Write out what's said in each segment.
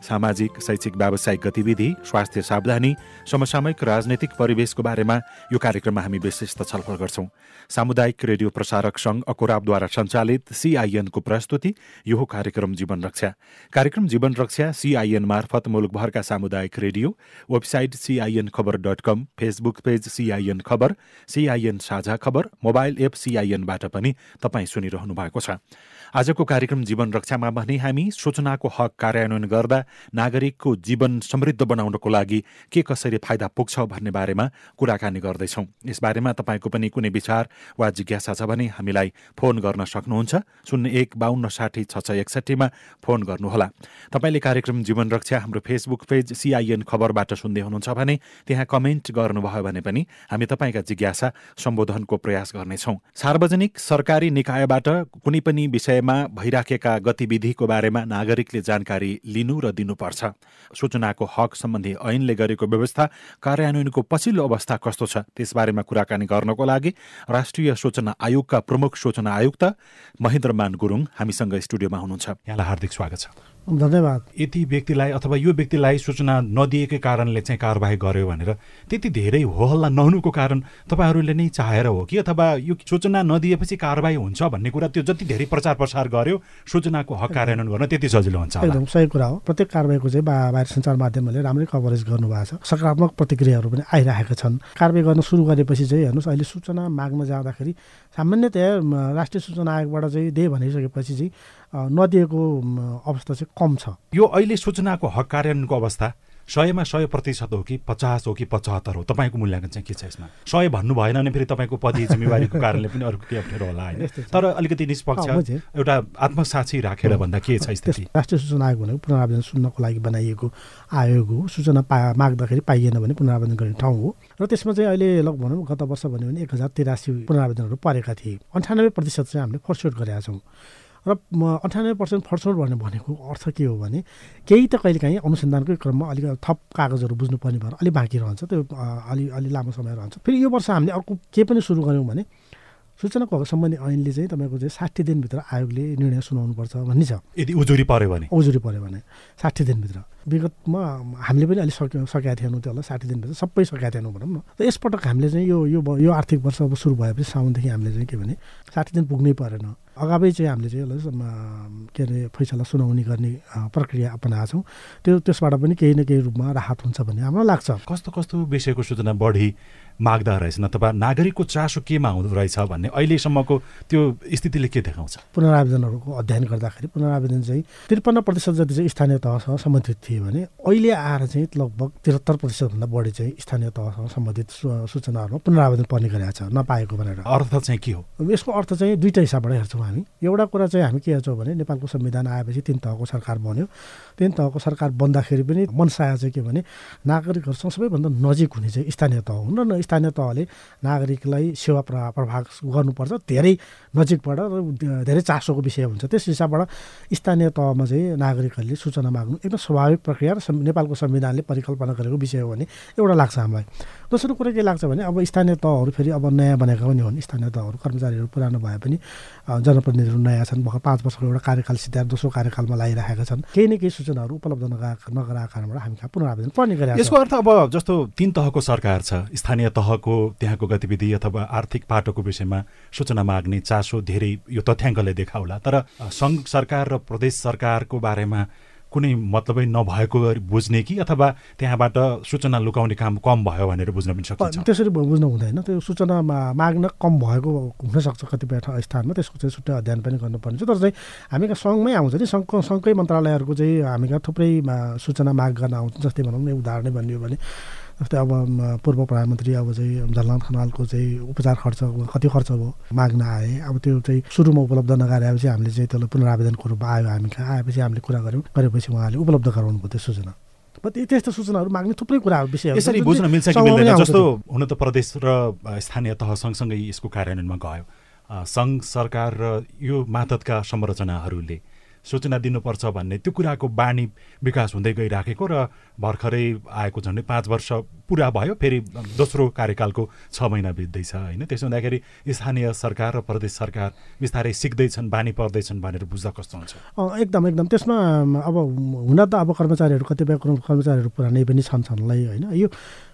सामाजिक शैक्षिक व्यावसायिक गतिविधि स्वास्थ्य सावधानी समसामयिक राजनैतिक परिवेशको बारेमा यो कार्यक्रममा हामी विशेष छलफल गर्छौँ। सामुदायिक रेडियो प्रसारक सङ्घ अकोराबद्वारा सञ्चालित सिआइएनको प्रस्तुति यो कार्यक्रम जीवन रक्षा। कार्यक्रम जीवन रक्षा सिआइएन मार्फत मुलुकभरका सामुदायिक radio website CIN Khabar dot com Facebook page CIN Khabar CIN Sajha Khabar mobile app सिआइएनबाट पनि तपाईँ सुनिरहनु भएको छ। आजको कार्यक्रम जीवन रक्षामा भने हामी सूचनाको हक कार्यान्वयन गर्दा नागरिकको जीवन समृद्ध बनाउनको लागि के कसरी फाइदा पुग्छ भन्ने बारेमा कुराकानी गर्दैछौँ। यसबारेमा तपाईँको पनि कुनै विचार वा जिज्ञासा छ भने हामीलाई फोन गर्न सक्नुहुन्छ। शून्य एक बाहन्न साठी छ छ एकसट्ठीमा फोन गर्नुहोला। तपाईँले कार्यक्रम जीवन रक्षा हाम्रो फेसबुक पेज सिआइएन खबरबाट सुन्दै हुनुहुन्छ भने त्यहाँ कमेन्ट गर्नुभयो भने पनि हामी तपाईँका जिज्ञासा सम्बोधनको प्रयास गर्नेछौँ। सार्वजनिक सरकारी निकायबाट कुनै पनि विषयमा भइराखेका गतिविधिको बारेमा नागरिकले जानकारी लिनु र दिनुपर्छ। सूचनाको हक सम्बन्धी ऐनले गरेको व्यवस्था कार्यान्वयनको पछिल्लो अवस्था कस्तो छ त्यसबारेमा कुराकानी गर्नको लागि राष्ट्रिय सूचना आयोगका प्रमुख सूचना आयुक्त महेन्द्रमान गुरुङ हामीसँग स्टुडियोमा हुनुहुन्छ। यहाँलाई हार्दिक स्वागत छ। धन्यवाद। यति व्यक्तिलाई अथवा यो व्यक्तिलाई सूचना नदिएकै कारणले चाहिँ कारवाही गर्यो भनेर त्यति धेरै हो हल्ला नहुनुको कारण तपाईँहरूले नै चाहेर हो कि अथवा यो सूचना नदिएपछि कारवाही हुन्छ भन्ने कुरा त्यो जति धेरै प्रचार प्रसार गर्यो सूचनाको हक कार्यान्वयन गर्न त्यति सजिलो हुन्छ एकदम सही कुरा हो। प्रत्येक कारवाहीको चाहिँ बाहिर सञ्चार माध्यमहरूले राम्रै कभरेज गर्नुभएको छ। सकारात्मक प्रतिक्रियाहरू पनि आइरहेका छन्। कारवाही गर्न सुरु गरेपछि चाहिँ हेर्नुहोस् अहिले सूचना माग्न जाँदाखेरि सामान्यतया राष्ट्रिय सूचना आयोगबाट चाहिँ दे भनिसकेपछि चाहिँ नदिएको अवस्था चाहिँ कम छ। यो अहिले सूचनाको हक कार्यान्वयनको अवस्था सयमा सय प्रतिशत हो कि पचास हो कि पचहत्तर हो? तपाईँको मूल्याङ्कन चाहिँ के छ यसमा? सय भन्नु भएन भने फेरि तपाईँको पदि जिम्मेवारीको कारणले पनि अर्को के अप्ठ्यारो होला होइन? तर अलिकति निष्पक्ष एउटा आत्मसाक्षी राखेर भन्दा के छ स्थिति? राष्ट्रिय सूचना आयोग भनेको पुनरावेदन सुन्नको लागि बनाइएको आयोग हो। सूचना पा माग्दाखेरि पाइएन भने पुनरावेदन गर्ने ठाउँ हो। र त्यसमा चाहिँ अहिले लग भनौँ गत वर्ष भन्यो भने एक हजार तिरासी पुनरावेदनहरू परेका थिए। अन्ठानब्बे प्रतिशत चाहिँ हामीले फर्स्टवेट गरेका छौँ। र अन्ठानब्बे पर्सेन्ट फर्सोड भन्ने भनेको अर्थ के हो भने केही त कहिलेकाहीँ अनुसन्धानकै क्रममा अलिक थप कागजहरू बुझ्नुपर्ने भएर अलिक बाँकी रहन्छ त्यो अलि अलि लामो समय रहन्छ। फेरि यो वर्ष हामीले अर्को के पनि सुरु गऱ्यौँ भने सूचनाको हक सम्बन्धी ऐनले चाहिँ तपाईँको चाहिँ साठी दिनभित्र आयोगले निर्णय सुनाउनुपर्छ भन्ने छ। यदि उजुरी पऱ्यो भने? उजुरी पऱ्यो भने साठी दिनभित्र। विगतमा हामीले पनि अलिक सक्यौँ सकेका थिएनौँ त्यसलाई साठी दिनभित्र सबै सकेका थिएनौँ भनौँ न त। यसपटक हामीले चाहिँ यो यो आर्थिक वर्ष अब सुरु भएपछि साउनदेखि हामीले चाहिँ के भने साठी दिन पुग्नै परेन। अगावै चाहिँ हामीले चाहिँ यसलाई के अरे फैसला सुनाउने गर्ने प्रक्रिया अपनाएको छौँ। त्यो त्यसबाट पनि केही न केही रूपमा राहत हुन्छ भन्ने हाम्रो लाग्छ। कस्तो कस्तो विषयको सूचना बढी माग्दा रहेछन् अथवा नागरिकको चासो केमा हुँदो रहेछ भन्ने अहिलेसम्मको त्यो स्थितिले के देखाउँछ? पुनरावेदनहरूको अध्ययन गर्दाखेरि पुनरावेदन चाहिँ त्रिपन्न प्रतिशत जति चाहिँ स्थानीय तहसँग सम्बन्धित थिए भने अहिले आएर चाहिँ लगभग त्रिहत्तर प्रतिशतभन्दा बढी चाहिँ स्थानीय तहसँग सम्बन्धित सूचनाहरूमा पुनरावेदन पर्ने गरेको छ नपाएको भनेर। अर्थ चाहिँ के हो? यसको अर्थ चाहिँ दुईवटा हिसाबबाट हेर्छौँ हामी। एउटा कुरा चाहिँ हामी के हेर्छौँ भने नेपालको संविधान आएपछि तिन तहको सरकार बन्यो। तिन तहको सरकार बन्दाखेरि पनि मनसाय चाहिँ के भने नागरिकहरूसँग सबैभन्दा नजिक हुने चाहिँ स्थानीय तह हुन् र स्थानीय तहले नागरिकलाई सेवा प्रभाव गर्नुपर्छ। धेरै नजिकबाट धेरै चासोको विषय हुन्छ। त्यस हिसाबबाट स्थानीय तहमा चाहिँ नागरिकहरूले सूचना माग्नु एकदम स्वाभाविक प्रक्रिया र नेपालको संविधानले परिकल्पना गरेको विषय हो भने एउटा लाग्छ हामीलाई। दोस्रो कुरा के लाग्छ भने अब स्थानीय तहहरू फेरि अब नयाँ बनेका पनि हुन्। स्थानीय तहहरू कर्मचारीहरू पुरानो भए पनि जनप्रतिनिधिहरू नयाँ छन्। भर्खर पाँच वर्षको एउटा कार्यकाल सिद्धाएर दोस्रो कार्यकालमा लागिरहेका छन्। केही न केही सूचनाहरू उपलब्ध नगराएको कारणबाट हामी कहाँ पुनरावेदन पर्ने गरेर यसको अर्थ अब जस्तो तिन तहको सरकार छ स्थानीय तहको त्यहाँको गतिविधि अथवा आर्थिक पाटोको विषयमा सूचना माग्ने चासो धेरै यो तथ्याङ्कले देखाउला। तर सङ्घ सरकार र प्रदेश सरकारको बारेमा कुनै मतलबै नभएको बुझ्ने कि अथवा त्यहाँबाट सूचना लुकाउने काम कम भयो भनेर बुझ्न पनि सक्छ त्यसरी बुझ्नु हुँदैन। त्यो सूचना माग्न कम भएको हुनसक्छ कतिपय स्थानमा। त्यसको चाहिँ छुट्टै अध्ययन पनि गर्नुपर्ने छ तर चाहिँ हामी सङ्घमै आउँछ नि। सङ्घको सङ्घकै मन्त्रालयहरूको चाहिँ हामी कहाँ थुप्रै सूचना माग गर्न आउँछ जस्तै भनौँ न उदाहरणै भनियो भने। जस्तै अब पूर्व प्रधानमन्त्री अब चाहिँ झलनाथ खनालको चाहिँ उपचार खर्च कति खर्च भयो माग्न आए। अब त्यो चाहिँ सुरुमा उपलब्ध नगरेपछि हामीले चाहिँ त्यसलाई पुनरावेदनको रूपमा आयो हामी कहाँ आएपछि हामीले कुरा गऱ्यौँ। गरेपछि उहाँले उपलब्ध गराउनु भयो त्यो सूचना। त्यस्तो सूचनाहरू माग्ने थुप्रै कुराहरू विषय यसरी बुझ्न मिल्छ कि मिल्दैन? जस्तो हुन त प्रदेश र स्थानीय तह सँगसँगै यसको कार्यान्वयनमा गयो। सङ्घ सरकार र यो मातहतका संरचनाहरूले सूचना दिनुपर्छ भन्ने त्यो कुराको बानी विकास हुँदै गइराखेको र भर्खरै आएको झन्डै पाँच वर्ष पुरा भयो फेरि दोस्रो कार्यकालको छ महिना बित्दैछ होइन? त्यसो हुँदाखेरि स्थानीय सरकार र प्रदेश सरकार बिस्तारै सिक्दैछन् बानी पर्दैछन् भनेर बुझ्दा कस्तो हुन्छ? एकदम एकदम। त्यसमा अब हुन त अब कर्मचारीहरू कतिपय कर्मचारीहरू पुरानै पनि छन् छन्लाई होइन? यो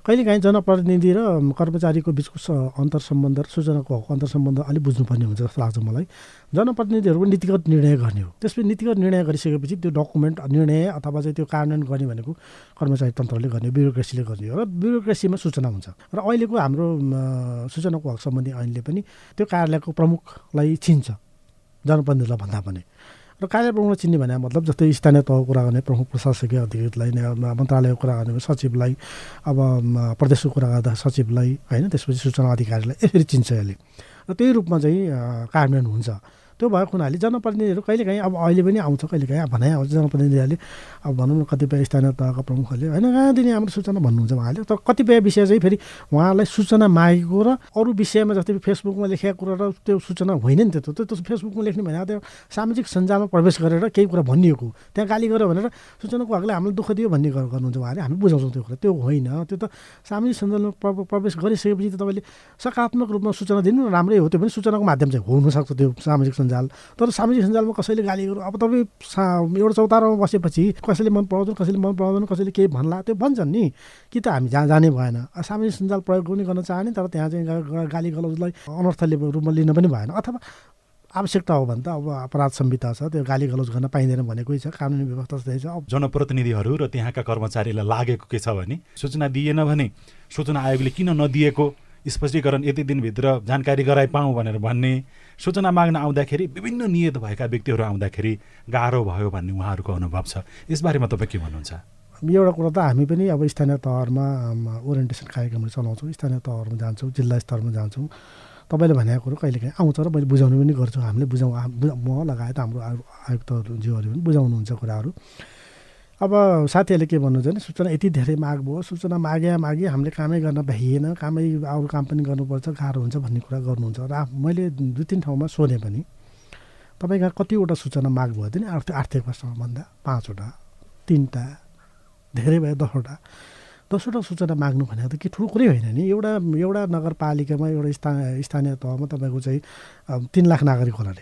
कहिलेकाहीँ जनप्रतिनिधि र कर्मचारीको बिचको अन्तर सम्बन्ध र सूचनाको हक अन्तर सम्बन्ध अलिक बुझ्नुपर्ने हुन्छ जस्तो लाग्छ मलाई। जनप्रतिनिधिहरूको नीतिगत निर्णय गर्ने हो। त्यसपछि नीतिगत निर्णय गरिसकेपछि त्यो डकुमेन्ट निर्णय अथवा चाहिँ त्यो कार्यान्वयन गर्ने भनेको कर्मचारी तन्त्रले गर्ने ब्युरोक्रेसीले गर्ने हो र ब्युरोक्रेसीमा सूचना हुन्छ। र अहिलेको हाम्रो सूचनाको हक सम्बन्धी ऐनले पनि त्यो कार्यालयको प्रमुखलाई छिन्छ जनप्रतिनिधिलाई भन्दा पनि। र कार्य प्रमुखलाई चिन्ने भने मतलब जस्तै स्थानीय तहको कुरा गर्ने प्रमुख प्रशासकीय अधिकारीलाई मन्त्रालयको कुरा गर्ने सचिवलाई अब प्रदेशको कुरा गर्दा सचिवलाई होइन त्यसपछि सूचना अधिकारीलाई यसरी चिन्छ यसले। र त्यही रूपमा चाहिँ कार्यान्वयन हुन्छ। त्यो भएको हुनाले जनप्रतिनिधिहरू कहिलेकाहीँ अब अहिले पनि आउँछ कहिलेकाहीँ भनाइ आउँछ जनप्रतिनिधिहरूले अब भनौँ न कतिपय स्थानीय तहका प्रमुखहरूले होइन कहाँ हाम्रो सूचना भन्नुहुन्छ उहाँले तर कतिपय विषय चाहिँ फेरि उहाँलाई सूचना मागेको र अरू विषयमा जस्तै फेसबुकमा लेखेको कुरा र त्यो सूचना होइन नि त्यो त्यो फेसबुकमा लेख्ने भने त्यो सामाजिक सञ्जालमा प्रवेश गरेर केही कुरा भनिएको त्यहाँ गाली गर्यो भनेर सूचनाको हकले हामीलाई दुःख दियो भन्ने गर्नुहुन्छ उहाँले हामी बुझाउँछौँ त्यो कुरा त्यो होइन त्यो त सामाजिक सञ्जालमा प्रवेश गरिसकेपछि त तपाईँले सकारात्मक रूपमा सूचना दिनु राम्रै हो त्यो पनि सूचनाको माध्यम चाहिँ हुनसक्छ त्यो सामाजिक सञ्जाल। तर सामाजिक सञ्जालमा कसैले गाली गर्नु अब तपाईँ सा एउटा चौतारामा बसेपछि कसैले मन पराउँदैन कसैले मन पराउँदैन कसैले केही भन्ला त्यो भन्छन् नि। कि त हामी जहाँ जाने भएन। सामाजिक सञ्जाल प्रयोग पनि गर्न चाहने तर त्यहाँ चाहिँ गाली गलौजलाई अनर्थले रूपमा लिन पनि भएन। अथवा आवश्यकता हो भने त अब अपराध संहिता छ त्यो गाली गलौज गर्न पाइँदैन भनेकै छ कानुनी व्यवस्था त्यही छ। जनप्रतिनिधिहरू र त्यहाँका कर्मचारीलाई लागेको के छ भने सूचना दिएन भने सूचना आयोगले किन नदिएको? स्पष्टीकरण यति दिनभित्र जानकारी गराइ पाऊँ भनेर भन्ने सूचना माग्न आउँदाखेरि विभिन्न नियत भएका व्यक्तिहरू आउँदाखेरि गाह्रो भयो भन्ने उहाँहरूको अनुभव छ। यसबारेमा तपाईँ के भन्नुहुन्छ? एउटा कुरा त हामी पनि अब स्थानीय तहमा ओरिएन्टेसन कार्यक्रमहरू चलाउँछौँ स्थानीय तहहरूमा जान्छौँ जिल्ला स्तरमा जान्छौँ। तपाईँले भनेको कुरो कहिलेकाहीँ आउँछ र मैले बुझाउने पनि गर्छु। हामीले बुझाउँ म लगायत हाम्रो आयुक्तज्यूहरूले पनि बुझाउनुहुन्छ कुराहरू। अब साथीहरूले के भन्नुहुन्छ भने सूचना यति धेरै माग भयो सूचना मागे मागे हामीले कामै गर्न भ्याइएन कामै अरू काम पनि गर्नुपर्छ गाह्रो हुन्छ भन्ने कुरा गर्नुहुन्छ। र मैले दुई तिन ठाउँमा सोधेँ पनि तपाईँका कतिवटा सूचना माग भयो? भने आर्थिक आर्थिक वर्षमा पाँचवटा तिनवटा धेरै भयो दसवटा। दसवटा सूचना माग्नु भनेको त के ठुलो कुरै होइन नि। एउटा एउटा नगरपालिकामा एउटा स्था स्थानीय तहमा तपाईँको चाहिँ तिन लाख नागरिक होला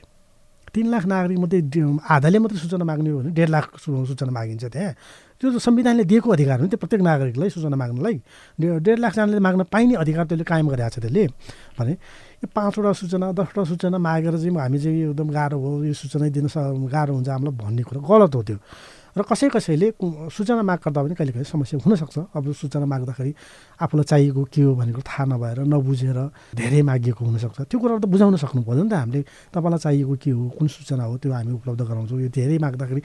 तिन लाख नागरिक मात्रै आधाले मात्रै सूचना माग्ने हो भने डेढ लाख सूचना मागिन्छ त्यहाँ। त्यो संविधानले दिएको अधिकार हो नि त्यो प्रत्येक नागरिकलाई सूचना माग्नलाई। डेढ लाखजनाले माग्न पाइने अधिकार त्यसले कायम गरेको छ त्यसले। भने यो पाँचवटा सूचना दसवटा सूचना मागेर चाहिँ हामी चाहिँ एकदम गाह्रो हो यो सूचना दिन गाह्रो हुन्छ हामीलाई भन्ने कुरा गलत हो त्यो। र कसै कसैले सूचना माग गर्दा पनि कहिले कहिले समस्या हुनसक्छ अब सूचना माग्दाखेरि आफूलाई चाहिएको के हो भनेको थाहा नभएर नबुझेर धेरै मागिएको हुनसक्छ त्यो कुराहरू त बुझाउन सक्नु पर्यो नि त हामीले। तपाईँलाई चाहिएको के हो कुन सूचना हो त्यो हामी उपलब्ध गराउँछौँ। यो धेरै माग्दाखेरि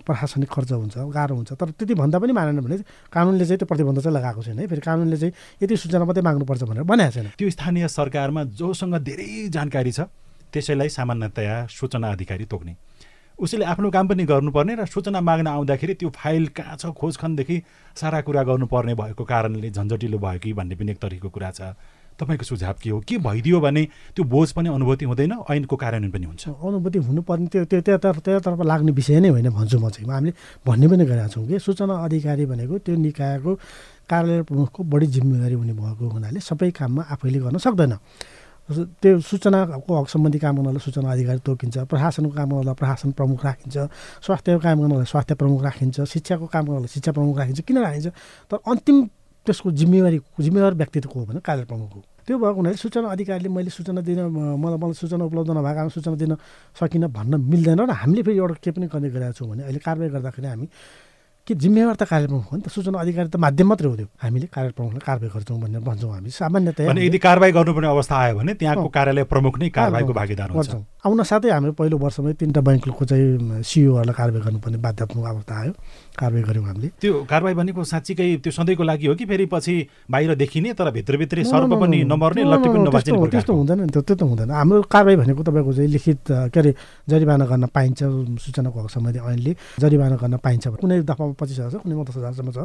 प्रशासनिक खर्च हुन्छ गाह्रो हुन्छ। तर त्यति भन्दा पनि मानेन भने कानुनले चाहिँ त्यो प्रतिबन्ध चाहिँ लगाएको छैन है। फेरि कानुनले चाहिँ यति सूचना मात्रै माग्नुपर्छ भनेर भनेको छैन। त्यो स्थानीय सरकारमा जोसँग धेरै जानकारी छ। त्यसैलाई सामान्यतया सूचना अधिकारी तोक्ने। उसले आफ्नो काम पनि गर्नुपर्ने र सूचना माग्न आउँदाखेरि त्यो फाइल कहाँ छ खोजखनदेखि सारा कुरा गर्नुपर्ने भएको कारणले झन्झटिलो भयो कि भन्ने पनि एक तरिकाको कुरा छ। तपाईँको सुझाव के हो? के भइदियो भने त्यो बोझ पनि अनुभूति हुँदैन ऐनको कार्यान्वयन पनि हुन्छ। अनुभूति हुनुपर्ने त्यो त्यो त्यतातर्फ त्यतातर्फ लाग्ने विषय नै होइन भन्छु म चाहिँ। हामीले भन्ने पनि गरेका छौँ कि सूचना अधिकारी भनेको त्यो निकायको कार्यालय प्रमुखको बढी जिम्मेवारी हुने भएको हुनाले सबै काममा आफैले गर्न सक्दैन। त्यो सूचनाको हक सम्बन्धी काम गर्नलाई सूचना अधिकारी तोकिन्छ प्रशासनको काम गर्नलाई प्रशासन प्रमुख राखिन्छ स्वास्थ्यको काम गर्नलाई स्वास्थ्य प्रमुख राखिन्छ शिक्षाको काम गर्नलाई शिक्षा प्रमुख राखिन्छ किन राखिन्छ? तर अन्तिम त्यसको जिम्मेवारी जिम्मेवार व्यक्तित्व हो भने कार्य प्रमुख हो। त्यो भएको हुनाले सूचना अधिकारीले मैले सूचना दिन मलाई मलाई सूचना उपलब्ध नभएको कारण सूचना दिन सकिनँ भन्न मिल्दैन र हामीले फेरि एउटा के पनि गर्ने गरेका छौँ भने अहिले कारवाही गर्दाखेरि हामी कि जिम्मेवार त कार्यप्रमुख हो नि त सूचना अधिकारी त माध्यम मात्रै हो त्यो। हामीले कार्यप्रमुखलाई कारवाही गर्छौँ भनेर भन्छौँ हामी। सामान्यतया यदि कारवाही गर्नुपर्ने अवस्था आयो भने त्यहाँको कार्यालय प्रमुख नै कारवाहीको भागीदार हुन्छ। आउन साथै हाम्रो पहिलो वर्षमै तिनवटा ब्याङ्कको चाहिँ सिओहरूलाई कारवाही गर्नुपर्ने बाध्यात्मक अवस्था आयो। कारवाही गऱ्यौँ हामीले। त्यो कारवाही भनेको साँच्चीकै त्यो सधैँको लागि हो कि फेरि पछि बाहिर देखिने तर भित्रभित्रै सर्व पनि नमर्ने लट्टी पनि त्यस्तो हुँदैन नि त्यो त्यो त हुँदैन। हाम्रो कारवाही भनेको तपाईँको चाहिँ लिखित के अरे जरिवाना गर्न पाइन्छ सूचनाको हक सम्बन्धी ऐनले जरिवाना गर्न पाइन्छ। कुनै दफा पच्चिस हजार छ कुनैमा दस हजारसम्म छ।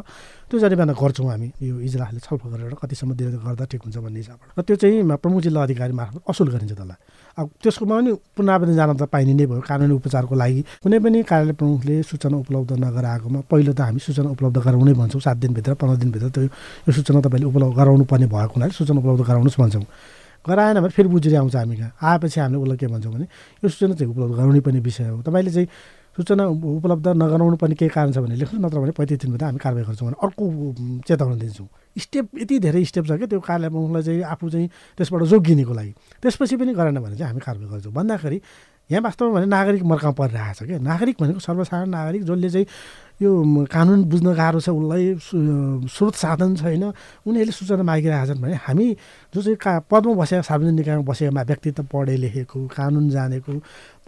त्यो जरिमाना गर्छौँ हामी यो इजलासले छलफल गरेर कतिसम्म दिएर गर्दा ठिक हुन्छ भन्ने हिसाबबाट। र त्यो चाहिँ प्रमुख जिल्ला अधिकारी मार्फत असुल गरिन्छ त्यसलाई। अब त्यसकोमा पनि पुनरावेदन जान त पाइने नै भयो कानुनी उपचारको लागि। कुनै पनि कार्यालय प्रमुखले सूचना उपलब्ध नगराएकोमा पहिलो त हामी सूचना उपलब्ध गराउनै भन्छौँ सात दिनभित्र पन्ध्र दिनभित्र त्यो यो सूचना तपाईँले उपलब्ध गराउनु पर्ने भएको हुनाले सूचना उपलब्ध गराउनुहोस् भन्छौँ। गराएन भने फेरि बुझेर आउँछ हामी कहाँ। आएपछि हामीले उसलाई के भन्छौँ भने यो सूचना चाहिँ उपलब्ध गराउनै पर्ने विषय हो। तपाईँले चाहिँ सूचना उपलब्ध नगराउनु पर्ने केही कारण छ भने लेख्नु नत्र भने पैँतिस दिनभित्र हामी कारवाही गर्छौँ भने अर्को चेतावनी दिन्छौँ। स्टेप यति धेरै स्टेप छ क्या त्यो कार्यालय प्रमुखलाई चाहिँ आफू चाहिँ त्यसबाट जोगिनेको लागि। त्यसपछि पनि गरेन भने चाहिँ हामी कारवाही गर्छौँ। भन्दाखेरि यहाँ वास्तवमा भने नागरिक मर्का परिरहेको छ क्या। नागरिक भनेको सर्वसाधारण नागरिक जसले चाहिँ यो कानुन बुझ्न गाह्रो छ उसलाई स्रोत साधन छैन उनीहरूले सूचना मागिरहेका छन् भने हामी जो चाहिँ का पदमा बसेका सार्वजनिक निकायमा बसेका व्यक्तित्व पढे लेखेको कानुन जानेको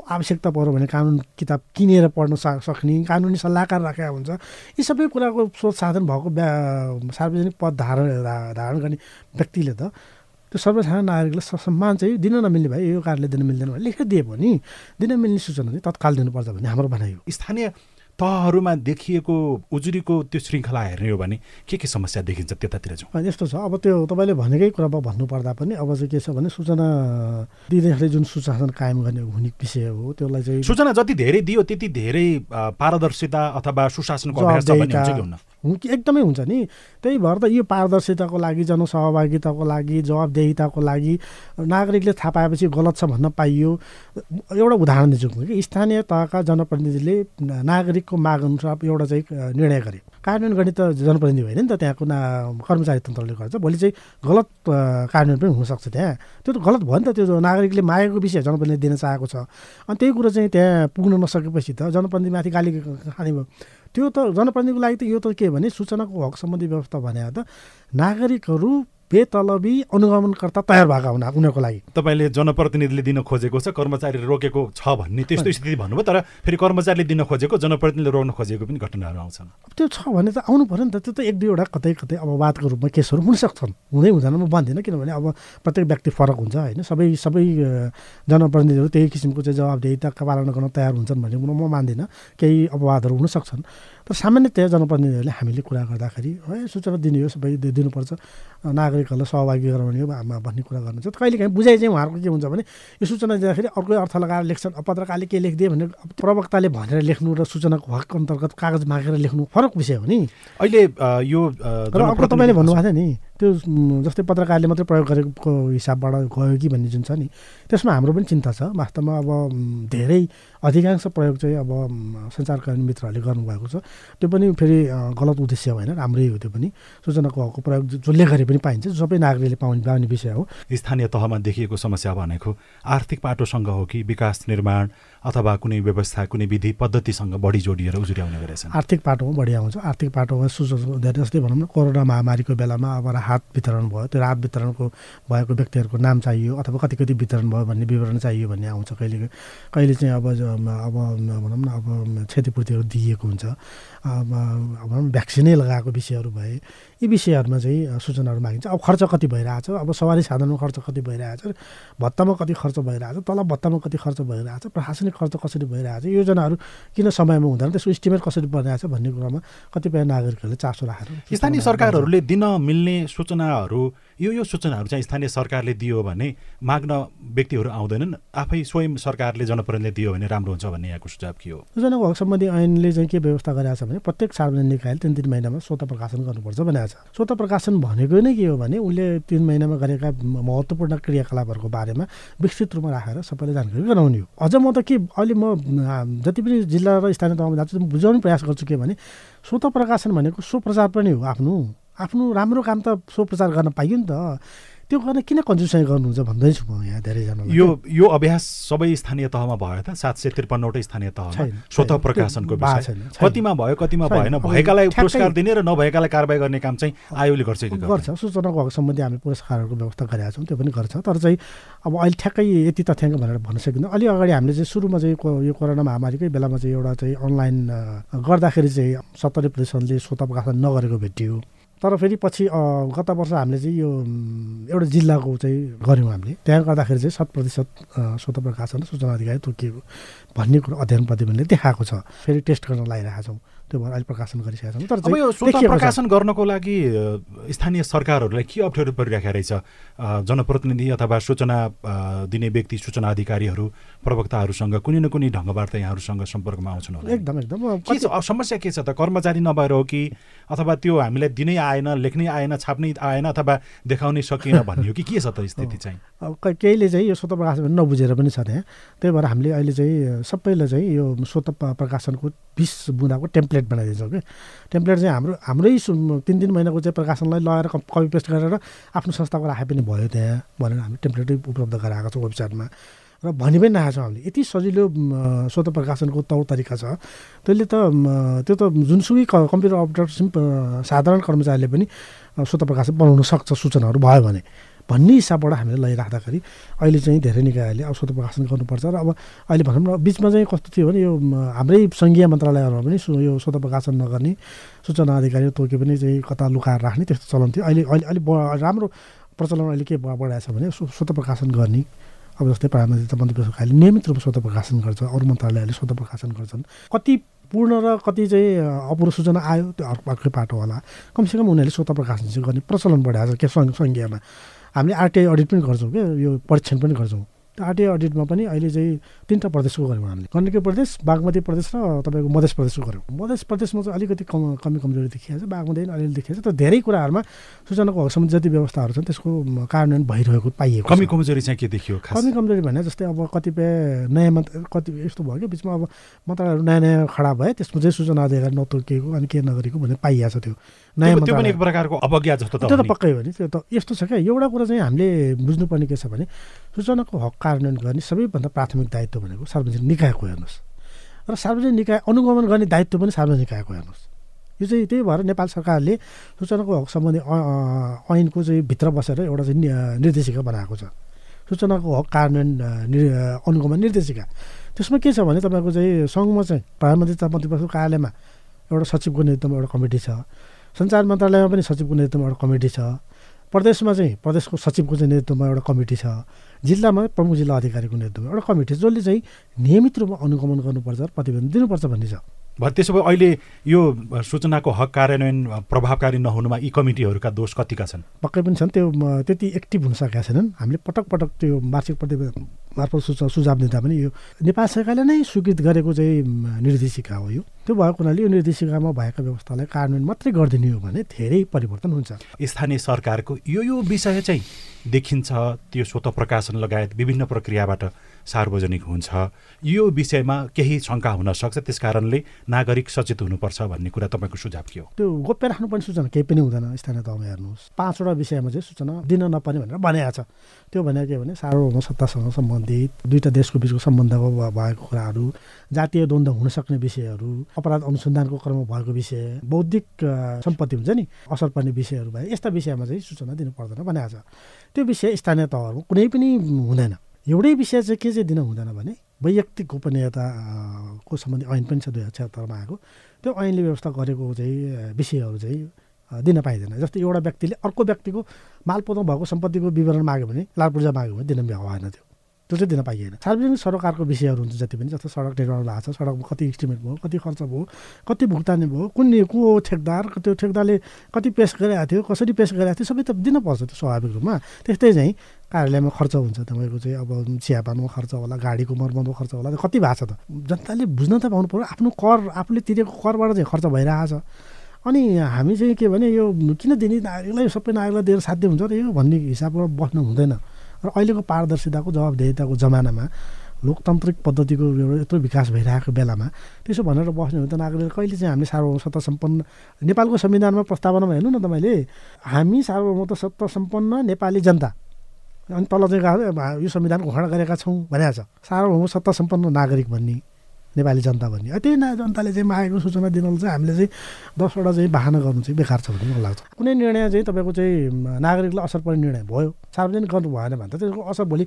आवश्यकता पऱ्यो भने कानुन किताब किनेर पढ्न सक्ने कानुनी सल्लाहकार राखेका हुन्छ यी सबै कुराको स्रोत साधन भएको सार्वजनिक पद धारण धारण गर्ने व्यक्तिले त त्यो सर्वसाधारण नागरिकलाई सम्मान चाहिँ दिन नमिल्ने भए यो कार्यालय दिन मिल्दैन भने लेखेर दिए पनि दिन मिल्ने सूचना चाहिँ तत्काल दिनुपर्छ भन्ने हाम्रो भनाइ हो। स्थानीय तहहरूमा देखिएको उजुरीको त्यो श्रृङ्खला हेर्ने हो भने के के समस्या देखिन्छ त्यतातिर चाहिँ यस्तो छ अब त्यो तपाईँले भनेकै कुरामा भन्नुपर्दा पनि अब चाहिँ के छ भने सूचना दिँदाखेरि जुन सुशासन कायम गर्ने हुने विषय हो त्यसलाई चाहिँ सूचना जति धेरै दियो त्यति धेरै पारदर्शिता अथवा सुशासनको एकदमै हुन्छ नि। त्यही भएर त यो पारदर्शिताको लागि जनसहभागिताको लागि जवाबदेहिताको लागि नागरिकले थाहा पाएपछि गलत छ भन्न पाइयो। एउटा उदाहरण दिन्छु कि स्थानीय तहका जनप्रतिनिधिले नागरिकको माग अनुसार एउटा चाहिँ निर्णय गरे। कार्यान्वयन गर्ने त जनप्रतिनिधि होइन नि त त्यहाँको ना कर्मचारी तन्त्रले गर्छ। भोलि चाहिँ गलत कार्यान्वयन पनि हुनसक्छ त्यहाँ। त्यो त गलत भयो नि त। त्यो नागरिकले मागेको विषय जनप्रतिनिधि दिन चाहेको छ। अनि त्यही कुरो चाहिँ त्यहाँ पुग्न नसकेपछि त जनप्रतिनिधिमाथि गाली खाने भयो। त्यो त जनप्रतिनिधिको लागि त यो त के भने सूचनाको हक सम्बन्धी व्यवस्था भने त नागरिकहरू बेतलबी अनुगमनकर्ता तयार भएका हुना उनीहरूको लागि। तपाईँले जनप्रतिनिधिले दिन खोजेको छ कर्मचारीले रोकेको छ भन्ने त्यस्तो स्थिति भन्नुभयो तर फेरि कर्मचारीले दिन खोजेको जनप्रतिनिधिले रोक्न खोजेको पनि घटनाहरू आउँछन्। त्यो छ भने त आउनु पऱ्यो नि त त्यो त एक दुईवटा कतै कतै अपवादको रूपमा केसहरू हुनसक्छन्। हुँदै हुँदैन म भन्दिनँ किनभने अब प्रत्येक व्यक्ति फरक हुन्छ होइन? सबै सबै जनप्रतिनिधिहरू त्यही किसिमको चाहिँ जवाबदेहिता पालन गर्न तयार हुन्छन् भन्ने कुरो म मान्दिनँ। केही अपवादहरू हुनसक्छन्। तर सामान्यतया जनप्रतिनिधिहरूले हामीले कुरा गर्दाखेरि है सूचना दिने हो सबै दिनुपर्छ। नागरिकहरूलाई सहभागी गराउने हो भन्ने कुरा गर्नुहुन्छ। कहिले काहीँ बुझाइ चाहिँ उहाँहरूको के हुन्छ भने यो सूचना दिँदाखेरि अर्कै अर्थ लगाएर लेख्छन्। पत्रकारले के लेखिदिए भने प्रवक्ताले भनेर लेख्नु र सूचनाको हक अन्तर्गत कागज मागेर लेख्नु फरक विषय हो नि। अहिले यो र अर्को तपाईँले भन्नुभएको थियो नि त्यो जस्तै पत्रकारले मात्रै प्रयोग गरेको हिसाबबाट गयो कि भन्ने जुन छ नि त्यसमा हाम्रो पनि चिन्ता छ। वास्तवमा अब धेरै अधिकांश प्रयोग चाहिँ अब सञ्चारकर्मी मित्रहरूले गर्नुभएको छ। त्यो पनि फेरि गलत उद्देश्य होइन राम्रै हो त्यो पनि। सूचनाको हकको प्रयोग जसले गरे पनि पाइन्छ सबै नागरिकले पाउने पाउने विषय हो। स्थानीय तहमा देखिएको समस्या भनेको आर्थिक पाटोसँग हो कि विकास निर्माण अथवा कुनै व्यवस्था कुनै विधि पद्धतिसँग बढी जोडिएर उजुर्याउने गरेछ आर्थिक पाटोमा बढी आउँछ। आर्थिक पाटोमा सूचना जस्तै भनौँ न कोरोना महामारीको बेलामा अब राहत वितरण भयो त्यो राहत वितरणको भएको व्यक्तिहरूको नाम चाहियो अथवा कति कति वितरण भयो भन्ने विवरण चाहियो भन्ने आउँछ। कहिले कहिले चाहिँ अब अब भनौँ न अब क्षतिपूर्तिहरू दिइएको हुन्छ। भनौँ भ्याक्सिनै लगाएको विषयहरू भए यी विषयहरूमा चाहिँ सूचनाहरू मागिन्छ। अब खर्च कति भइरहेछ? अब सवारी साधनमा खर्च कति भइरहेछ? भत्तामा कति खर्च भइरहेछ? तल भत्तामा कति खर्च भइरहेछ? प्रशासनिक खर्च कसरी भइरहेछ योजनाहरू किन समयमा हुँदैन त्यसको इस्टिमेट कसरी बनिरहेछ भन्ने कुरामा कतिपय नागरिकहरूले चासो राखेर स्थानीय सरकारहरूले दिन मिल्ने सूचनाहरू यो यो सूचनाहरू चाहिँ स्थानीय सरकारले दियो भने माग्न व्यक्तिहरू आउँदैनन्। आफै स्वयं सरकारले जनप्रतिनिधिले दियो भने राम्रो हुन्छ भन्ने यहाँको सुझाव के हो? सूचनाको हक सम्बन्धी ऐनले चाहिँ के व्यवस्था गरेको छ भने प्रत्येक सार्वजनिक निकायले तिन तिन महिनामा स्वत प्रकाशन गर्नुपर्छ भनेको छ। स्वत प्रकाशन भनेको नै के हो भने उसले तिन महिनामा गरेका महत्त्वपूर्ण क्रियाकलापहरूको बारेमा विस्तृत रूपमा राखेर सबैलाई जानकारी गराउने हो। अझ म त के अहिले म जति पनि जिल्ला र स्थानीय तहमा जान्छु बुझाउने प्रयास गर्छु के भने स्वत प्रकाशन भनेको सो प्रचार पनि हो आफ्नो। आफ्नो राम्रो काम त सो प्रचार गर्न पाइयो नि त। त्यो गर्न किन कन्जुसाइ गर्नुहुन्छ भन्दैछु म यहाँ धेरैजना यो यो अभ्यास सबै स्थानीय तहमा भयो त? सात सय त्रिपन्नवटै स्थानीय तह स्वत प्रकाशनको विषय। कतिमा भयो कतिमा भएन। भएकालाई पुरस्कार दिने र नभएकालाई कारवाही गर्ने काम चाहिँ आयोगले गर्छ गर्छ। सूचनाको हक सम्बन्धी हामी पुरस्कारहरूको व्यवस्था गरेका छौँ त्यो पनि गर्छ। तर चाहिँ अब अहिले ठ्याक्कै यति तथ्याङ्क भनेर भन्न सकिँदैन। अलि अगाडि हामीले चाहिँ सुरुमा चाहिँ यो कोरोना महामारीकै बेलामा चाहिँ एउटा चाहिँ अनलाइन गर्दाखेरि चाहिँ सत्तरी प्रतिशतले स्वत प्रकाशन नगरेको भेटियो तर फेरि पछि गत वर्ष हामीले चाहिँ यो एउटा जिल्लाको चाहिँ गऱ्यौँ हामीले। त्यहाँ गर्दाखेरि चाहिँ शत प्रतिशत स्वत प्रकाशन सूचना अधिकारी तोकिएको भन्ने कुरो अध्ययन प्रतिवेदनले देखाएको छ। फेरि टेस्ट गर्न लगाइरहेका छौँ। त्यो भएर अहिले प्रकाशन गरिसकेका छौँ तर अब यो स्वतः प्रकाशन गर्नको लागि स्थानीय सरकारहरूलाई के अप्ठ्यारो परिरहेको रहेछ? जनप्रतिनिधि अथवा सूचना दिने व्यक्ति सूचना अधिकारीहरू प्रवक्ताहरूसँग कुनै न कुनै ढङ्गबाट यहाँहरूसँग सम्पर्कमा आउँछन् होला। एकदम एकदम। के छ? समस्या के छ त? कर्मचारी नभएर हो कि? अथवा त्यो हामीलाई दिनै आएन लेख्नै आएन छाप्नै आएन अथवा देखाउनै सकिएन भन्ने हो कि? के छ त स्थिति चाहिँ? अब केहीले चाहिँ यो स्वत प्रकाशन नबुझेर पनि छ त्यहाँ त्यही भएर हामीले अहिले चाहिँ सबैलाई चाहिँ यो स्वत प्रकाशनको बिस बुँदाको टेम्प्लेट बनाइदिन्छौँ कि? टेम्प्लेट चाहिँ हाम्रो हाम्रै तिन तिन महिनाको चाहिँ प्रकाशनलाई लगाएर कपी पेस्ट गरेर आफ्नो संस्थाको राखे पनि भयो त्यहाँ भनेर हामीले टेम्प्लेटै उपलब्ध गराएको छौँ वेबसाइटमा। र भनि पनि राखेको छौँ हामीले। यति सजिलो स्वत प्रकाशनको तौर तरिका छ। त्यसले त त्यो त जुनसुकै कम्प्युटर अपरेटर साधारण कर्मचारीले पनि स्वत प्रकाशन बनाउन सक्छ सूचनाहरू भयो भने। भन्ने हिसाबबाट हामीले लैराख्दाखेरि अहिले चाहिँ धेरै निकायहरूले औषध प्रकाशन गर्नुपर्छ र अब अहिले भनौँ न बिचमा चाहिँ कस्तो थियो भने यो हाम्रै सङ्घीय मन्त्रालयहरूमा पनि यो स्वत प्रकाशन नगर्ने सूचना अधिकारी तोके पनि चाहिँ कता लुकाएर राख्ने त्यस्तो चलन थियो। अहिले अहिले अलिक राम्रो प्रचलन अहिले के बढाएको छ भने स्वत प्रकाशन गर्ने अब जस्तै प्रधानमन्त्री मन्त्री नियमित रूपमा स्वत प्रकाशन गर्छ अरू मन्त्रालयहरूले स्वत प्रकाशन गर्छन्। कति पूर्ण र कति चाहिँ अपूर्ण सूचना आयो त्यो अर्को अर्कै पाटो होला। कमसेकम उनीहरूले स्वत प्रकाशन चाहिँ गर्ने प्रचलन बढाएको छ के सङ्घीयमा। हामीले आरटिआई अडिट पनि गर्छौँ क्या यो परीक्षण पनि गर्छौँ। आरटिआई अडिटमा पनि अहिले चाहिँ तिनवटा प्रदेशको गऱ्यौँ हामीले। गण्डकी प्रदेश बागमती प्रदेश र तपाईँको मधेस प्रदेशको गऱ्यौँ मधेस प्रदेशमा चाहिँ अलिकति कम कमी कमजोरी देखिएको छ बागमती पनि अलिअलि देखिएको छ तर धेरै कुराहरूमा सूचनाको हक सम्बन्धी जति व्यवस्थाहरू छन् त्यसको कार्यान्वयन भइरहेको पाइएको कमी कमजोरी चाहिँ के देखियो कमी कमजोरी भने जस्तै अब कतिपय नयाँ मन्त्र कति यस्तो भयो कि बिचमा अब मन्त्रालयहरू नयाँ नयाँ खडा भए त्यसमा चाहिँ सूचना अधिकार नतोकिएको अनि के नगरेको भन्ने पाइएको छ त्यो। नयाँ त्यो पनि एक प्रकारको अवज्ञा जस्तो त्यो त पक्कै हो नि त्यो त यस्तो छ क्या एउटा कुरा चाहिँ हामीले बुझ्नुपर्ने के छ भने सूचनाको हक कार्यान्वयन गर्ने सबैभन्दा प्राथमिक दायित्व भनेको सार्वजनिक निकायको हेर्नुहोस्। र सार्वजनिक निकाय अनुगमन गर्ने दायित्व पनि सार्वजनिक निकायको हेर्नुहोस्। यो चाहिँ त्यही भएर नेपाल सरकारले सूचनाको हक सम्बन्धी ऐनको चाहिँ भित्र बसेर एउटा चाहिँ निर्देशिका बनाएको छ। सूचनाको हक कार्यान्वयन अनुगमन निर्देशिका। त्यसमा के छ भने तपाईँको चाहिँ सङ्घमा चाहिँ प्रधानमन्त्री मन्त्री कार्यालयमा एउटा सचिवको नेतृत्वमा एउटा कमिटी छ। सञ्चार मन्त्रालयमा पनि सचिवको नेतृत्वमा एउटा कमिटी छ। प्रदेशमा चाहिँ प्रदेशको सचिवको चाहिँ नेतृत्वमा एउटा कमिटी छ। जिल्लामा प्रमुख जिल्ला अधिकारीको नेतृत्वमा एउटा कमिटी छ जसले चाहिँ नियमित रूपमा अनुगमन गर्नुपर्छ प्रतिवेदन दिनुपर्छ भन्ने छ। त्यसो भए अहिले यो सूचनाको हक कार्यान्वयन प्रभावकारी नहुनुमा यी कमिटीहरूका दोष कतिका छन्? पक्कै पनि छन्। त्यो त्यति एक्टिभ हुन सकेका छैनन्। हामीले पटक पटक त्यो वार्षिक प्रतिवेदन मार्फत सुझाव दिँदा पनि यो नेपाल सरकारले नै स्वीकृत गरेको चाहिँ निर्देशिका हो यो। त्यो भएको हुनाले यो निर्देशिकामा भएका व्यवस्थालाई कार्यान्वयन मात्रै गरिदिने हो भने धेरै परिवर्तन हुन्छ। स्थानीय सरकारको यो यो विषय चाहिँ देखिन्छ त्यो स्वत प्रकाशन लगायत विभिन्न प्रक्रियाबाट। सार्वजनिक हुन्छ। यो विषयमा केही शङ्का हुन सक्छ त्यस कारणले नागरिक सचेत हुनुपर्छ भन्ने कुरा तपाईँको सुझाव के हो? त्यो गोप्य राख्नुपर्ने सूचना केही पनि हुँदैन स्थानीय तहमा हेर्नुहोस्। पाँचवटा विषयमा चाहिँ सूचना दिन नपर्ने भनेर भनेको छ। त्यो भनेको के भने सार्वभौम सत्तासँग सम्बन्धित दुईवटा देशको बिचको सम्बन्धको भएको कुराहरू जातीय द्वन्द्व हुन सक्ने विषयहरू अपराध अनुसन्धानको क्रममा भएको विषय बौद्धिक सम्पत्ति हुन्छ नि असर पर्ने विषयहरू भए यस्ता विषयमा चाहिँ सूचना दिनु पर्दैन भनेको छ। त्यो विषय स्थानीय तहहरूमा कुनै पनि हुँदैन। एउटै विषय चाहिँ के चाहिँ दिन हुँदैन भने वैयक्तिक गोपनीयताको सम्बन्धी ऐन पनि छ दुई हजार छत्तरमा आएको त्यो ऐनले व्यवस्था गरेको चाहिँ विषयहरू चाहिँ दिन पाइँदैन। जस्तै एउटा व्यक्तिले अर्को व्यक्तिको मालपोतमा भएको सम्पत्तिको विवरण माग्यो भने लाल पूर्जा माग्यो भने दिन भएन त्यो। त्यो चाहिँ दिन पाइएन। सार्वजनिक सरोकारको विषयहरू हुन्छ जति पनि जस्तो सडक निर्माण भएको छ सडकमा कति इस्टिमेट भयो कति खर्च भयो कति भुक्तानी भयो कुन को ठेकदार त्यो ठेकदारले कति पेस गरिरहेको थियो कसरी पेस गरिरहेको थियो सबै त दिनपर्छ त्यो स्वाभाविक रूपमा। त्यस्तै चाहिँ कार्यालयमा खर्च हुन्छ तपाईँको चाहिँ अब चियापानमा खर्च होला गाडीको मर्मतको खर्च होला कति भएको छ त। जनताले बुझ्न त पाउनु पऱ्यो आफ्नो कर आफूले तिरेको करबाट चाहिँ खर्च भइरहेको छ। अनि हामी चाहिँ के भने यो किन दिने नागरिकलाई सबै नागरिकलाई दिएर साध्य हुन्छ र यो भन्ने हिसाबबाट बस्नु हुँदैन। र अहिलेको पारदर्शिताको जवाबदेहिताको जमानामा लोकतान्त्रिक पद्धतिको यत्रो विकास भइरहेको बेलामा त्यसो भनेर बस्ने हो त नागरिक कहिले चाहिँ हामीले सत्ता सम्पन्न नेपालको संविधानमा प्रस्तावनामा हेर्नु न तपाईँले हामी सार्वभौमत्व सत्ता सम्पन्न नेपाली जनता। अनि तल चाहिँ यो संविधान घोषणा गरेका छौँ भनेको छ। सार्वभौम सत्ता सम्पन्न नागरिक भन्ने। नेपाली जनता भन्ने। त्यही न जनताले चाहिँ मागेको सूचना दिनलाई चाहिँ हामीले चाहिँ दसवटा चाहिँ बाहना गर्नु चाहिँ बेकार छ भन्ने मलाई लाग्छ। कुनै निर्णय चाहिँ तपाईँको चाहिँ नागरिकलाई असर पर्ने निर्णय भयो। सार्वजनिक गर्नु भएन भने त त्यसको असर भोलि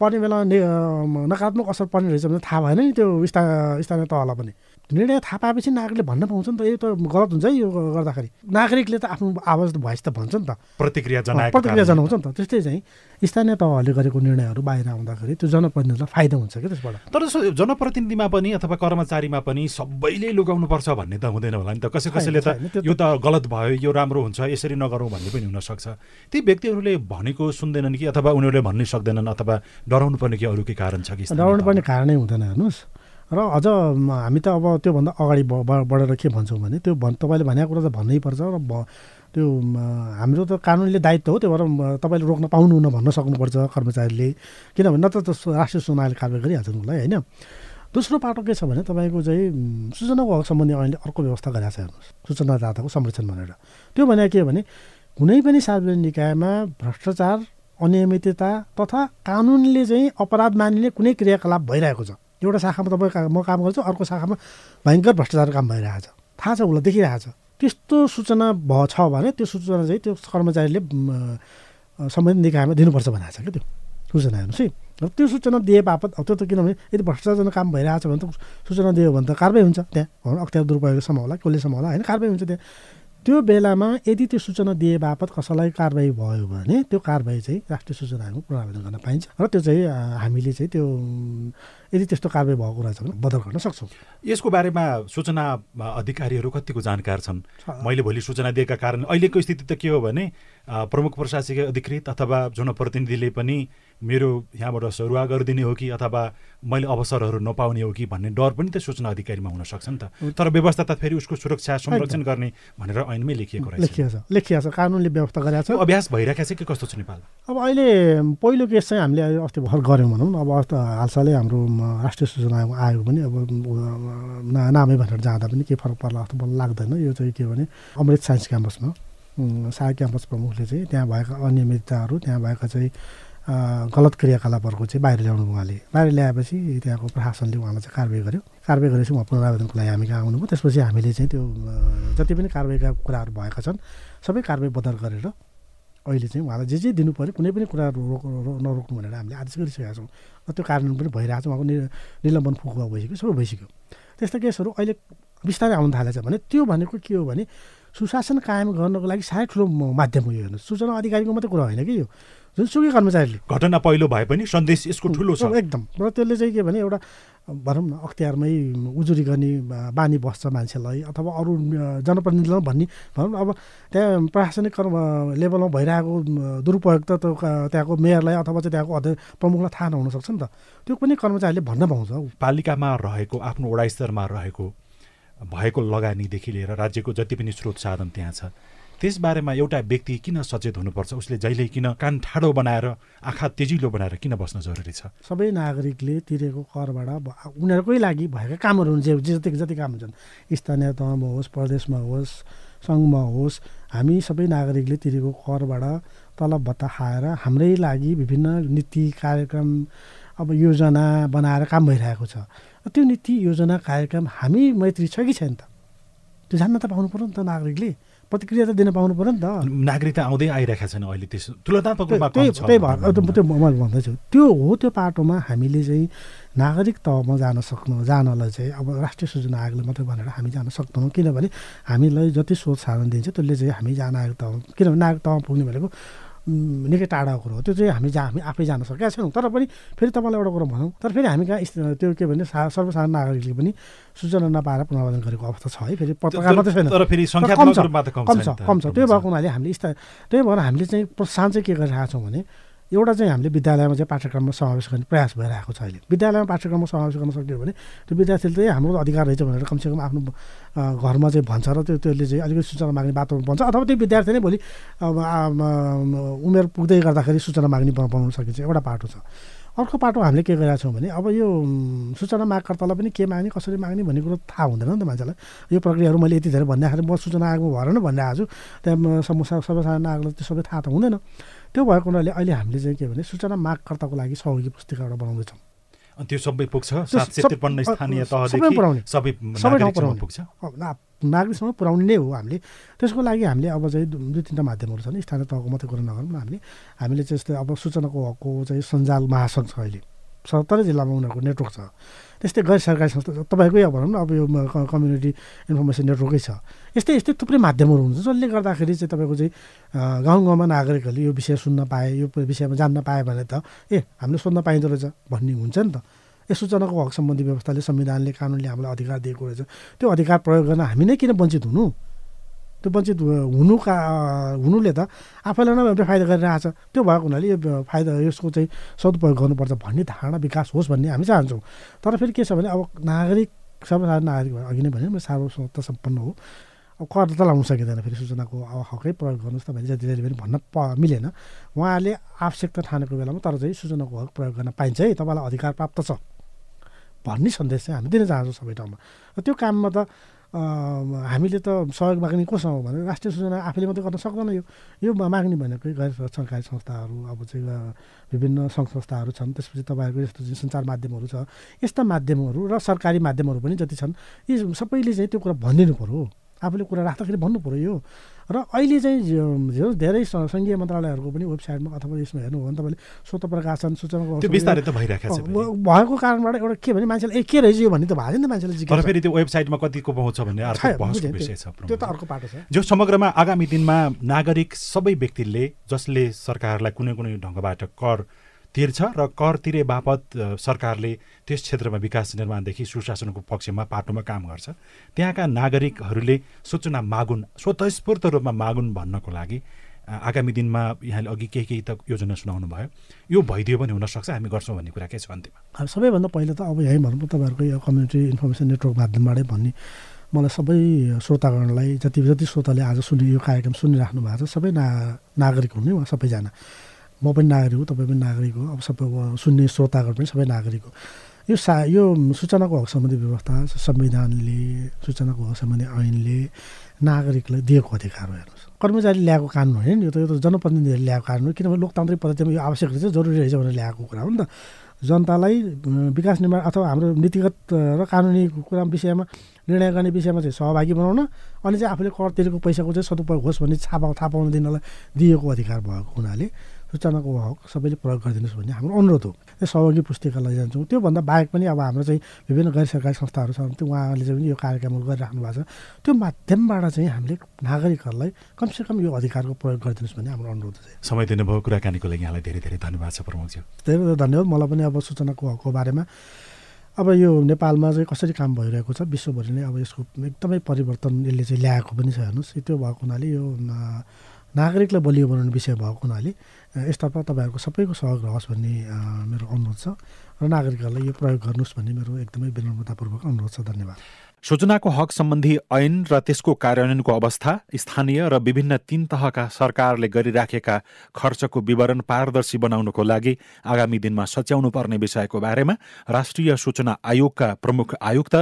पर्ने बेला नकारात्मक असर पर्ने रहेछ भने थाहा भएन नि त्यो स्था स्थानीय तहलाई पनि। निर्णय थाहा पाएपछि नागरिकले भन्न पाउँछ नि त। यो त गलत हुन्छ है यो गर्दाखेरि। नागरिकले त आफ्नो आवाज भोइस त भन्छ नि त। प्रतिक्रिया जनाएको प्रतिक्रिया। जनाउँछ नि त। त्यस्तै चाहिँ स्थानीय तहहरूले गरेको निर्णयहरू बाहिर आउँदाखेरि त्यो जनप्रतिनिधिलाई फाइदा हुन्छ कि त्यसबाट। तर जनप्रतिनिधिमा पनि अथवा कर्मचारीमा पनि सबैले लुगाउनुपर्छ भन्ने त हुँदैन होला नि त। कसै कसैले त यो त गलत भयो यो राम्रो हुन्छ यसरी नगरौँ भन्ने पनि हुनसक्छ ती व्यक्तिहरूले भनेको सुन्दैनन् कि अथवा उनीहरूले भन्नै सक्दैनन् अथवा डराउनु पर्ने कि अरू केही कारण छ कि डराउनु पर्ने? कारणै हुँदैन हेर्नुहोस्। र अझ हामी त अब त्योभन्दा अगाडि बढेर के भन्छौँ भने त्यो भन् तपाईँले भनेको कुरा त भन्नै पर्छ र त्यो हाम्रो त कानुनले दायित्व हो त्यो भएर तपाईँले रोक्न पाउनुहुन्न भन्न सक्नुपर्छ कर्मचारीले। किनभने न त राष्ट्रिय सूचनाले कारवाही गरिहाल्छ उसलाई होइन? दोस्रो पाटो के छ भने तपाईँको चाहिँ सूचनाको हक सम्बन्धी अहिले अर्को व्यवस्था गरेको छ हेर्नुहोस् सूचनादाताको संरक्षण भनेर। त्यो भने के भने कुनै पनि सार्वजनिक निकायमा भ्रष्टाचार अनियमितता तथा कानुनले चाहिँ अपराध मानिने कुनै क्रियाकलाप भइरहेको छ। एउटा शाखामा तपाईँ म काम गर्छु अर्को शाखामा भयङ्कर भ्रष्टाचार काम भइरहेको छ थाहा छ उसलाई छ त्यस्तो सूचना भ छ भने त्यो सूचना चाहिँ त्यो कर्मचारीले सम्बन्धित निकायमा दिनुपर्छ भनेको छ क्या त्यो सूचना हेर्नुहोस् है। र त्यो सूचना दिए बापत अब त्यो त किनभने यदि भ्रष्टाचार काम भइरहेको छ भने त सूचना दियो भने त कारवाही हुन्छ। त्यहाँ अख्तियार दुरुपयोगसम्म होला कसलेसम्म होला होइन कारवाही हुन्छ त्यहाँ। त्यो बेलामा यदि त्यो सूचना दिए बापत कसैलाई कारवाही भयो भने त्यो कारवाही चाहिँ राष्ट्रिय सूचना आयोगमा पुनरावेदन गर्न पाइन्छ र त्यो चाहिँ हामीले चाहिँ त्यो यदि त्यस्तो कारवाही भएको कुरा छ भने बदल गर्न सक्छौँ यसको बारेमा सूचना अधिकारीहरू कतिको जानकार छन्। मैले भोलि सूचना दिएका कारण अहिलेको स्थिति त के हो भने प्रमुख प्रशासकीय अधिकृत अथवा जनप्रतिनिधिले पनि मेरो यहाँबाट सरुवा गरिदिने हो कि अथवा मैले अवसरहरू नपाउने हो कि भन्ने डर पनि त सूचना अधिकारीमा हुनसक्छ नि त। तर व्यवस्था त फेरि उसको सुरक्षा संरक्षण गर्ने भनेर ऐनमै लेखिएको रहेछ। लेखिएको छ लेखिएको छ। कानुनले व्यवस्था गरेको छ। अभ्यास भइरहेको छ कि कस्तो छ नेपाल अब अहिले पहिलो केस चाहिँ हामीले अस्ति भर्खर गऱ्यौँ भनौँ न। अब अस्ति हालसालै हाम्रो राष्ट्रिय सूचना आयोग पनि अब ना नामै भनेर जाँदा पनि केही फरक पर्ला जस्तो मलाई लाग्दैन। यो चाहिँ के भने अमृत साइन्स क्याम्पसमा सहायक क्याम्पस प्रमुखले चाहिँ त्यहाँ भएका अनियमितताहरू त्यहाँ भएका चाहिँ गलत क्रियाकलापहरूको चाहिँ बाहिर ल्याउनु उहाँले बाहिर ल्याएपछि त्यहाँको प्रशासनले उहाँलाई चाहिँ कारवाही गर्यो। कारवाही गरेपछि उहाँ पुनरावेदनको लागि हामी कहाँ आउनुभयो? त्यसपछि हामीले चाहिँ त्यो जति पनि कारवाहीका कुराहरू भएका छन् सबै कारवाही बदल गरेर अहिले चाहिँ उहाँलाई जे जे दिनु पऱ्यो कुनै पनि कुरा रोक नरोक्नु भनेर हामीले आदेश गरिसकेका छौँ। र त्यो कारण पनि भइरहेको छ उहाँको निलम्बन फुकुवा भइसक्यो सबै भइसक्यो। त्यस्तो केसहरू अहिले बिस्तारै आउन थालेछ भने त्यो भनेको के हो भने सुशासन कायम गर्नको लागि साह्रै ठुलो माध्यम हो यो हेर्नुहोस्। सूचना अधिकारीको मात्रै कुरा होइन कि यो। जुनसुकै कर्मचारीले घटना पहिलो भए पनि सन्देश यसको ठुलो छ। एकदम। र त्यसले चाहिँ के भने एउटा भनौँ न अख्तियारमै उजुरी गर्ने बानी बस्छ मान्छेलाई अथवा अरू जनप्रतिनिधिलाई भन्ने भनौँ न अब त्यहाँ प्रशासनिक कर्म लेभलमा भइरहेको दुरुपयोग त त्यहाँको मेयरलाई अथवा चाहिँ त्यहाँको अध्यक्ष प्रमुखलाई थाहा नहुनसक्छ नि त। त्यो पनि कर्मचारीले भन्न पाउँछ पालिकामा रहेको आफ्नो वडा स्तरमा रहेको भएको लगानीदेखि लिएर राज्यको जति पनि स्रोत साधन त्यहाँ छ। त्यस बारेमा एउटा व्यक्ति किन सचेत हुनुपर्छ? उसले जहिले किन कान ठाडो बनाएर आँखा तेजिलो बनाएर किन बस्न जरुरी छ? सबै नागरिकले तिरेको करबाट उनीहरूकै लागि भएका कामहरू हुन्छ जति जति काम हुन्छन्। स्थानीय तहमा होस् प्रदेशमा होस् सङ्घमा होस् हामी सबै नागरिकले तिरेको करबाट तलब भत्ता खाएर हाम्रै लागि विभिन्न नीति कार्यक्रम अब योजना बनाएर काम भइरहेको छ। त्यो नीति योजना कार्यक्रम हामी मैत्री छ कि छैन त? त्यो जान्न त पाउनु पऱ्यो नि त नागरिकले। प्रतिक्रिया त दिन पाउनु पऱ्यो नि त। नागरिकता आउँदै आइरहेका छन् अहिले त्यस। तुलनात्मक रूपमा त्यही भएर त्यो मैले भन्दैछु। त्यो हो त्यो पाटोमा हामीले चाहिँ नागरिक तहमा जान सक्नु जानलाई चाहिँ अब राष्ट्रिय सूचना आयोगले मात्रै भनेर हामी जान सक्दैनौँ। किनभने हामीलाई जति स्रोत साधन दिन्छ त्यसले चाहिँ हामी जान आयोग तह किनभने नागरिक तहमा पुग्ने भनेको निकै टाढाको कुरो हो। त्यो चाहिँ हामी जा हामी आफै जान सकेका छैनौँ। तर पनि फेरि तपाईँलाई एउटा कुरो भनौँ तर फेरि हामी कहाँ त्यो के भने सा सर्वसाधारण नागरिकले पनि सूचना नपाएर पुनरावेदन गरेको अवस्था छ है। फेरि पत्रकार मात्रै छैन। तर फेरि तर कम छ। कम छ। कम त्यही भएको हुनाले हामीले त्यही भएर हामीले चाहिँ प्रोत्साहन चाहिँ के गरिरहेको छौँ भने एउटा चाहिँ हामीले विद्यालयमा चाहिँ पाठ्यक्रममा समावेश गर्ने प्रयास भइरहेको छ अहिले। विद्यालयमा पाठ्यक्रममा समावेश गर्न सक्यो भने त्यो विद्यार्थीले चाहिँ हाम्रो अधिकार रहेछ भनेर कमसेकम आफ्नो घरमा चाहिँ भन्छ र त्यो त्यसले चाहिँ अलिकति सूचना माग्ने बाटो भन्छ अथवा त्यो विद्यार्थी नै भोलि उमेर पुग्दै गर्दाखेरि सूचना माग्ने बनाउन सकिन्छ। एउटा बाटो छ। अर्को बाटो हामीले के गरेका छौँ भने अब यो सूचना मागकर्तालाई पनि के माग्ने कसरी माग्ने भन्ने कुरो थाहा हुँदैन नि त मान्छेलाई। यो प्रक्रियाहरू मैले यति धेरै भन्दाखेरि म सूचना आयोगमा भएर नै भनिरहेको छु। त्यहाँ समस्या सबैजना नागरिकलाई त्यो सबै थाहा त हुँदैन। त्यो भएको हुनाले अहिले हामीले चाहिँ के भने सूचना मागकर्ताको लागि सहयोगी पुस्तिका एउटा बनाउँदैछौँ। अनि त्यो सबै पुग्छ? सात सय त्रिपन्न स्थानीय सबै तहदेखि पुऱ्याउने। सबै सबै ठाउँ नागरिकसम्म पुऱ्याउने। पुग्छ? अब ना- नागरिकसँग पुर्याउने नै हो हामीले। त्यसको लागि हामीले अब चाहिँ दुई तिनवटा माध्यमहरू छन्। स्थानीय तहको मात्रै कुरा नगरौँ हामीले हामीले चाहिँ यस्तै अब सूचनाको हकको चाहिँ सञ्जाल महासङ्घ छ अहिले। सत्तरी जिल्लामा उनीहरूको नेटवर्क छ। त्यस्तै गैर सरकारी संस्था तपाईँकै अब भनौँ न अब यो कम्युनिटी इन्फर्मेसन नेटवर्कै छ। यस्तै यस्तै थुप्रै माध्यमहरू हुन्छ। जसले गर्दाखेरि चाहिँ तपाईँको चाहिँ गाउँ गाउँमा नागरिकहरूले यो विषय सुन्न पाए यो विषयमा जान्न पाए भने त ए हामीले सोध्न पाइँदो रहेछ भन्ने हुन्छ नि त। यो सूचनाको हक सम्बन्धी व्यवस्थाले संविधानले कानुनले हामीलाई अधिकार दिएको रहेछ। त्यो अधिकार प्रयोग गर्न हामी नै किन वञ्चित हुनु? त्यो वञ्चित हुनुका हुनुले त आफैलाई नै फाइदा गरिरहेको छ त्यो भएको हुनाले यो फाइदा यसको चाहिँ सदुपयोग गर्नुपर्छ भन्ने धारणा विकास होस् भन्ने हामी चाहन्छौँ। तर फेरि के छ भने अब नागरिक सर्वसाधारण नागरिक अघि नै भने सार्वभौमत्व सम्पन्न हो। अब कर त लाउनु सकिँदैन फेरि सूचनाको अब हकै प्रयोग गर्नुहोस् तपाईँले जति जति पनि भन्न प मिलेन। उहाँहरूले आवश्यकता ठानेको बेलामा तर चाहिँ सूचनाको हक प्रयोग गर्न पाइन्छ है तपाईँलाई अधिकार प्राप्त छ भन्ने सन्देश चाहिँ हामी दिन चाहन्छौँ सबै ठाउँमा। र त्यो काममा त हामीले त सहयोग माग्ने कोसँग भने राष्ट्रिय सूचना आफैले मात्रै गर्न सक्दैन यो। यो माग्ने भनेको गैर सरकारी संस्थाहरू अब चाहिँ विभिन्न सङ्घ संस्थाहरू छन्। त्यसपछि तपाईँहरूको यस्तो जुन सञ्चार माध्यमहरू छ यस्ता माध्यमहरू र सरकारी माध्यमहरू पनि जति छन् यी सबैले चाहिँ त्यो कुरा भनिदिनु पऱ्यो आफूले कुरा राख्दाखेरि भन्नु पऱ्यो यो। र अहिले चाहिँ धेरै सङ्घीय मन्त्रालयहरूको पनि वेबसाइटमा अथवा यसमा हेर्नु हो भने तपाईँले स्वत प्रकाशन सूचनाको भएको कारणबाट एउटा के भने मान्छेले ए के रहेछ यो भन्ने त भएको छैन मान्छेले फेरि त्यो वेबसाइटमा कतिको पहुँच भन्ने त्यो। त अर्को पाटो छ। जो समग्रमा आगामी दिनमा नागरिक सबै व्यक्तिले जसले सरकारलाई कुनै कुनै ढङ्गबाट कर तिर्छ र कर तिरे बापत सरकारले त्यस क्षेत्रमा विकास निर्माणदेखि सुशासनको पक्षमा पाटोमा काम गर्छ। त्यहाँका नागरिकहरूले सूचना मागुन् स्वतस्फूर्त रूपमा मागुन् भन्नको लागि आगामी दिनमा यहाँले अघि केही केही त योजना सुनाउनु भयो यो भइदियो पनि हुनसक्छ हामी गर्छौँ भन्ने कुरा के छ अन्त्यमा। सबैभन्दा पहिला त अब यहीँ भनौँ तपाईँहरूको यो कम्युनिटी इन्फर्मेसन नेटवर्क माध्यमबाटै भन्ने मलाई सबै श्रोतागणलाई जति जति श्रोताले आज सुनि यो कार्यक्रम सुनिराख्नु भएको छ सबै ना नागरिक हुने उहाँ सबैजना। म पनि नागरिक हो तपाईँ पनि नागरिक हो। अब सबै सुन्ने श्रोतागण पनि सबै नागरिक हो। यो सा यो सूचनाको हक सम्बन्धी व्यवस्था संविधानले सूचनाको हक सम्बन्धी ऐनले नागरिकलाई दिएको अधिकार हो हेर्नुहोस्। कर्मचारी ल्याएको कानुन होइन? यो त यो त जनप्रतिनिधिहरूले ल्याएको कानुन हो किनभने लोकतान्त्रिक पद्धतिमा यो आवश्यक रहेछ जरुरी रहेछ भनेर ल्याएको कुरा हो नि त। जनतालाई विकास निर्माण अथवा हाम्रो नीतिगत र कानुनी कुरा विषयमा निर्णय गर्ने विषयमा चाहिँ सहभागी बनाउन अनि चाहिँ आफूले कर तिरेको पैसाको चाहिँ सदुपयोग होस् भन्ने थाहा थाहा पाउन दिनलाई दिएको अधिकार भएको हुनाले सूचनाको हक सबैले प्रयोग गरिदिनुहोस् भन्ने हाम्रो अनुरोध हो। त्यो सहयोगी पुस्तिकालाई जान्छौँ त्योभन्दा बाहेक पनि अब हाम्रो चाहिँ विभिन्न गैर सरकारी संस्थाहरू छन् त्यो उहाँहरूले चाहिँ यो कार्यक्रमहरू गरिराख्नु भएको छ। त्यो माध्यमबाट चाहिँ हामीले नागरिकहरूलाई कमसेकम यो अधिकारको प्रयोग गरिदिनुहोस् भन्ने हाम्रो अनुरोध छ समय दिनुभयो कुराकानीको लागि यहाँलाई धेरै धेरै धन्यवाद छ प्रमुखज्यू धेरै धेरै धन्यवाद। मलाई पनि अब सूचनाको हकको बारेमा अब यो नेपालमा चाहिँ कसरी काम भइरहेको छ विश्वभरि नै अब यसको एकदमै परिवर्तन यसले चाहिँ ल्याएको पनि छ हेर्नुहोस्। त्यो भएको हुनाले यो नागरिकलाई बलियो बनाउने विषय भएको हुनाले यसतर्फ तपाईँहरूको सबैको सहयोग रहोस् भन्ने मेरो अनुरोध छ। र नागरिकहरूलाई यो प्रयोग गर्नुहोस् भन्ने मेरो एकदमै विनम्रतापूर्वक अनुरोध छ। धन्यवाद। सूचनाको हक सम्बन्धी ऐन र त्यसको कार्यान्वयनको अवस्था स्थानीय र विभिन्न तीन तहका सरकारले गरिराखेका खर्चको विवरण पारदर्शी बनाउनको लागि आगामी दिनमा सच्याउनु पर्ने विषयको बारेमा राष्ट्रिय सूचना आयोगका प्रमुख आयुक्त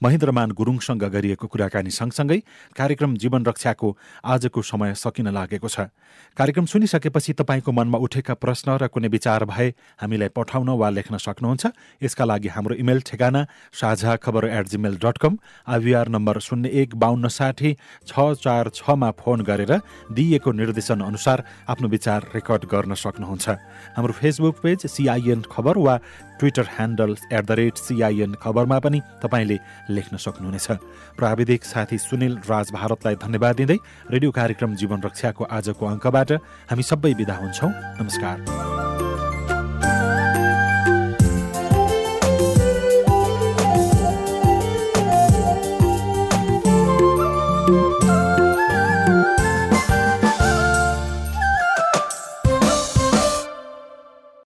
महेन्द्रमान गुरुङसँग गरिएको कुराकानी सँगसँगै कार्यक्रम जीवन रक्षाको आजको समय सकिन लागेको छ। कार्यक्रम सुनिसकेपछि तपाईँको मनमा उठेका प्रश्न र कुनै विचार भए हामीलाई पठाउन वा लेख्न सक्नुहुन्छ। यसका लागि हाम्रो इमेल ठेगाना Sajha Khabar at Gmail dot com IVR number शून्य एक बाहन्न साठी छ चार छमा फोन गरेर दिइएको निर्देशन अनुसार आफ्नो विचार रेकर्ड गर्न सक्नुहुन्छ। हाम्रो फेसबुक पेज सिआइएन खबर वा Twitter handle at the rate CIN खबरमा पनि तपाईँले लेख्न सक्नुहुनेछ। प्राविधिक साथी सुनिल राज भारतलाई धन्यवाद दिँदै रेडियो कार्यक्रम जीवन रक्षाको आजको अङ्कबाट हामी सबै विदा हुन्छौँ। नमस्कार।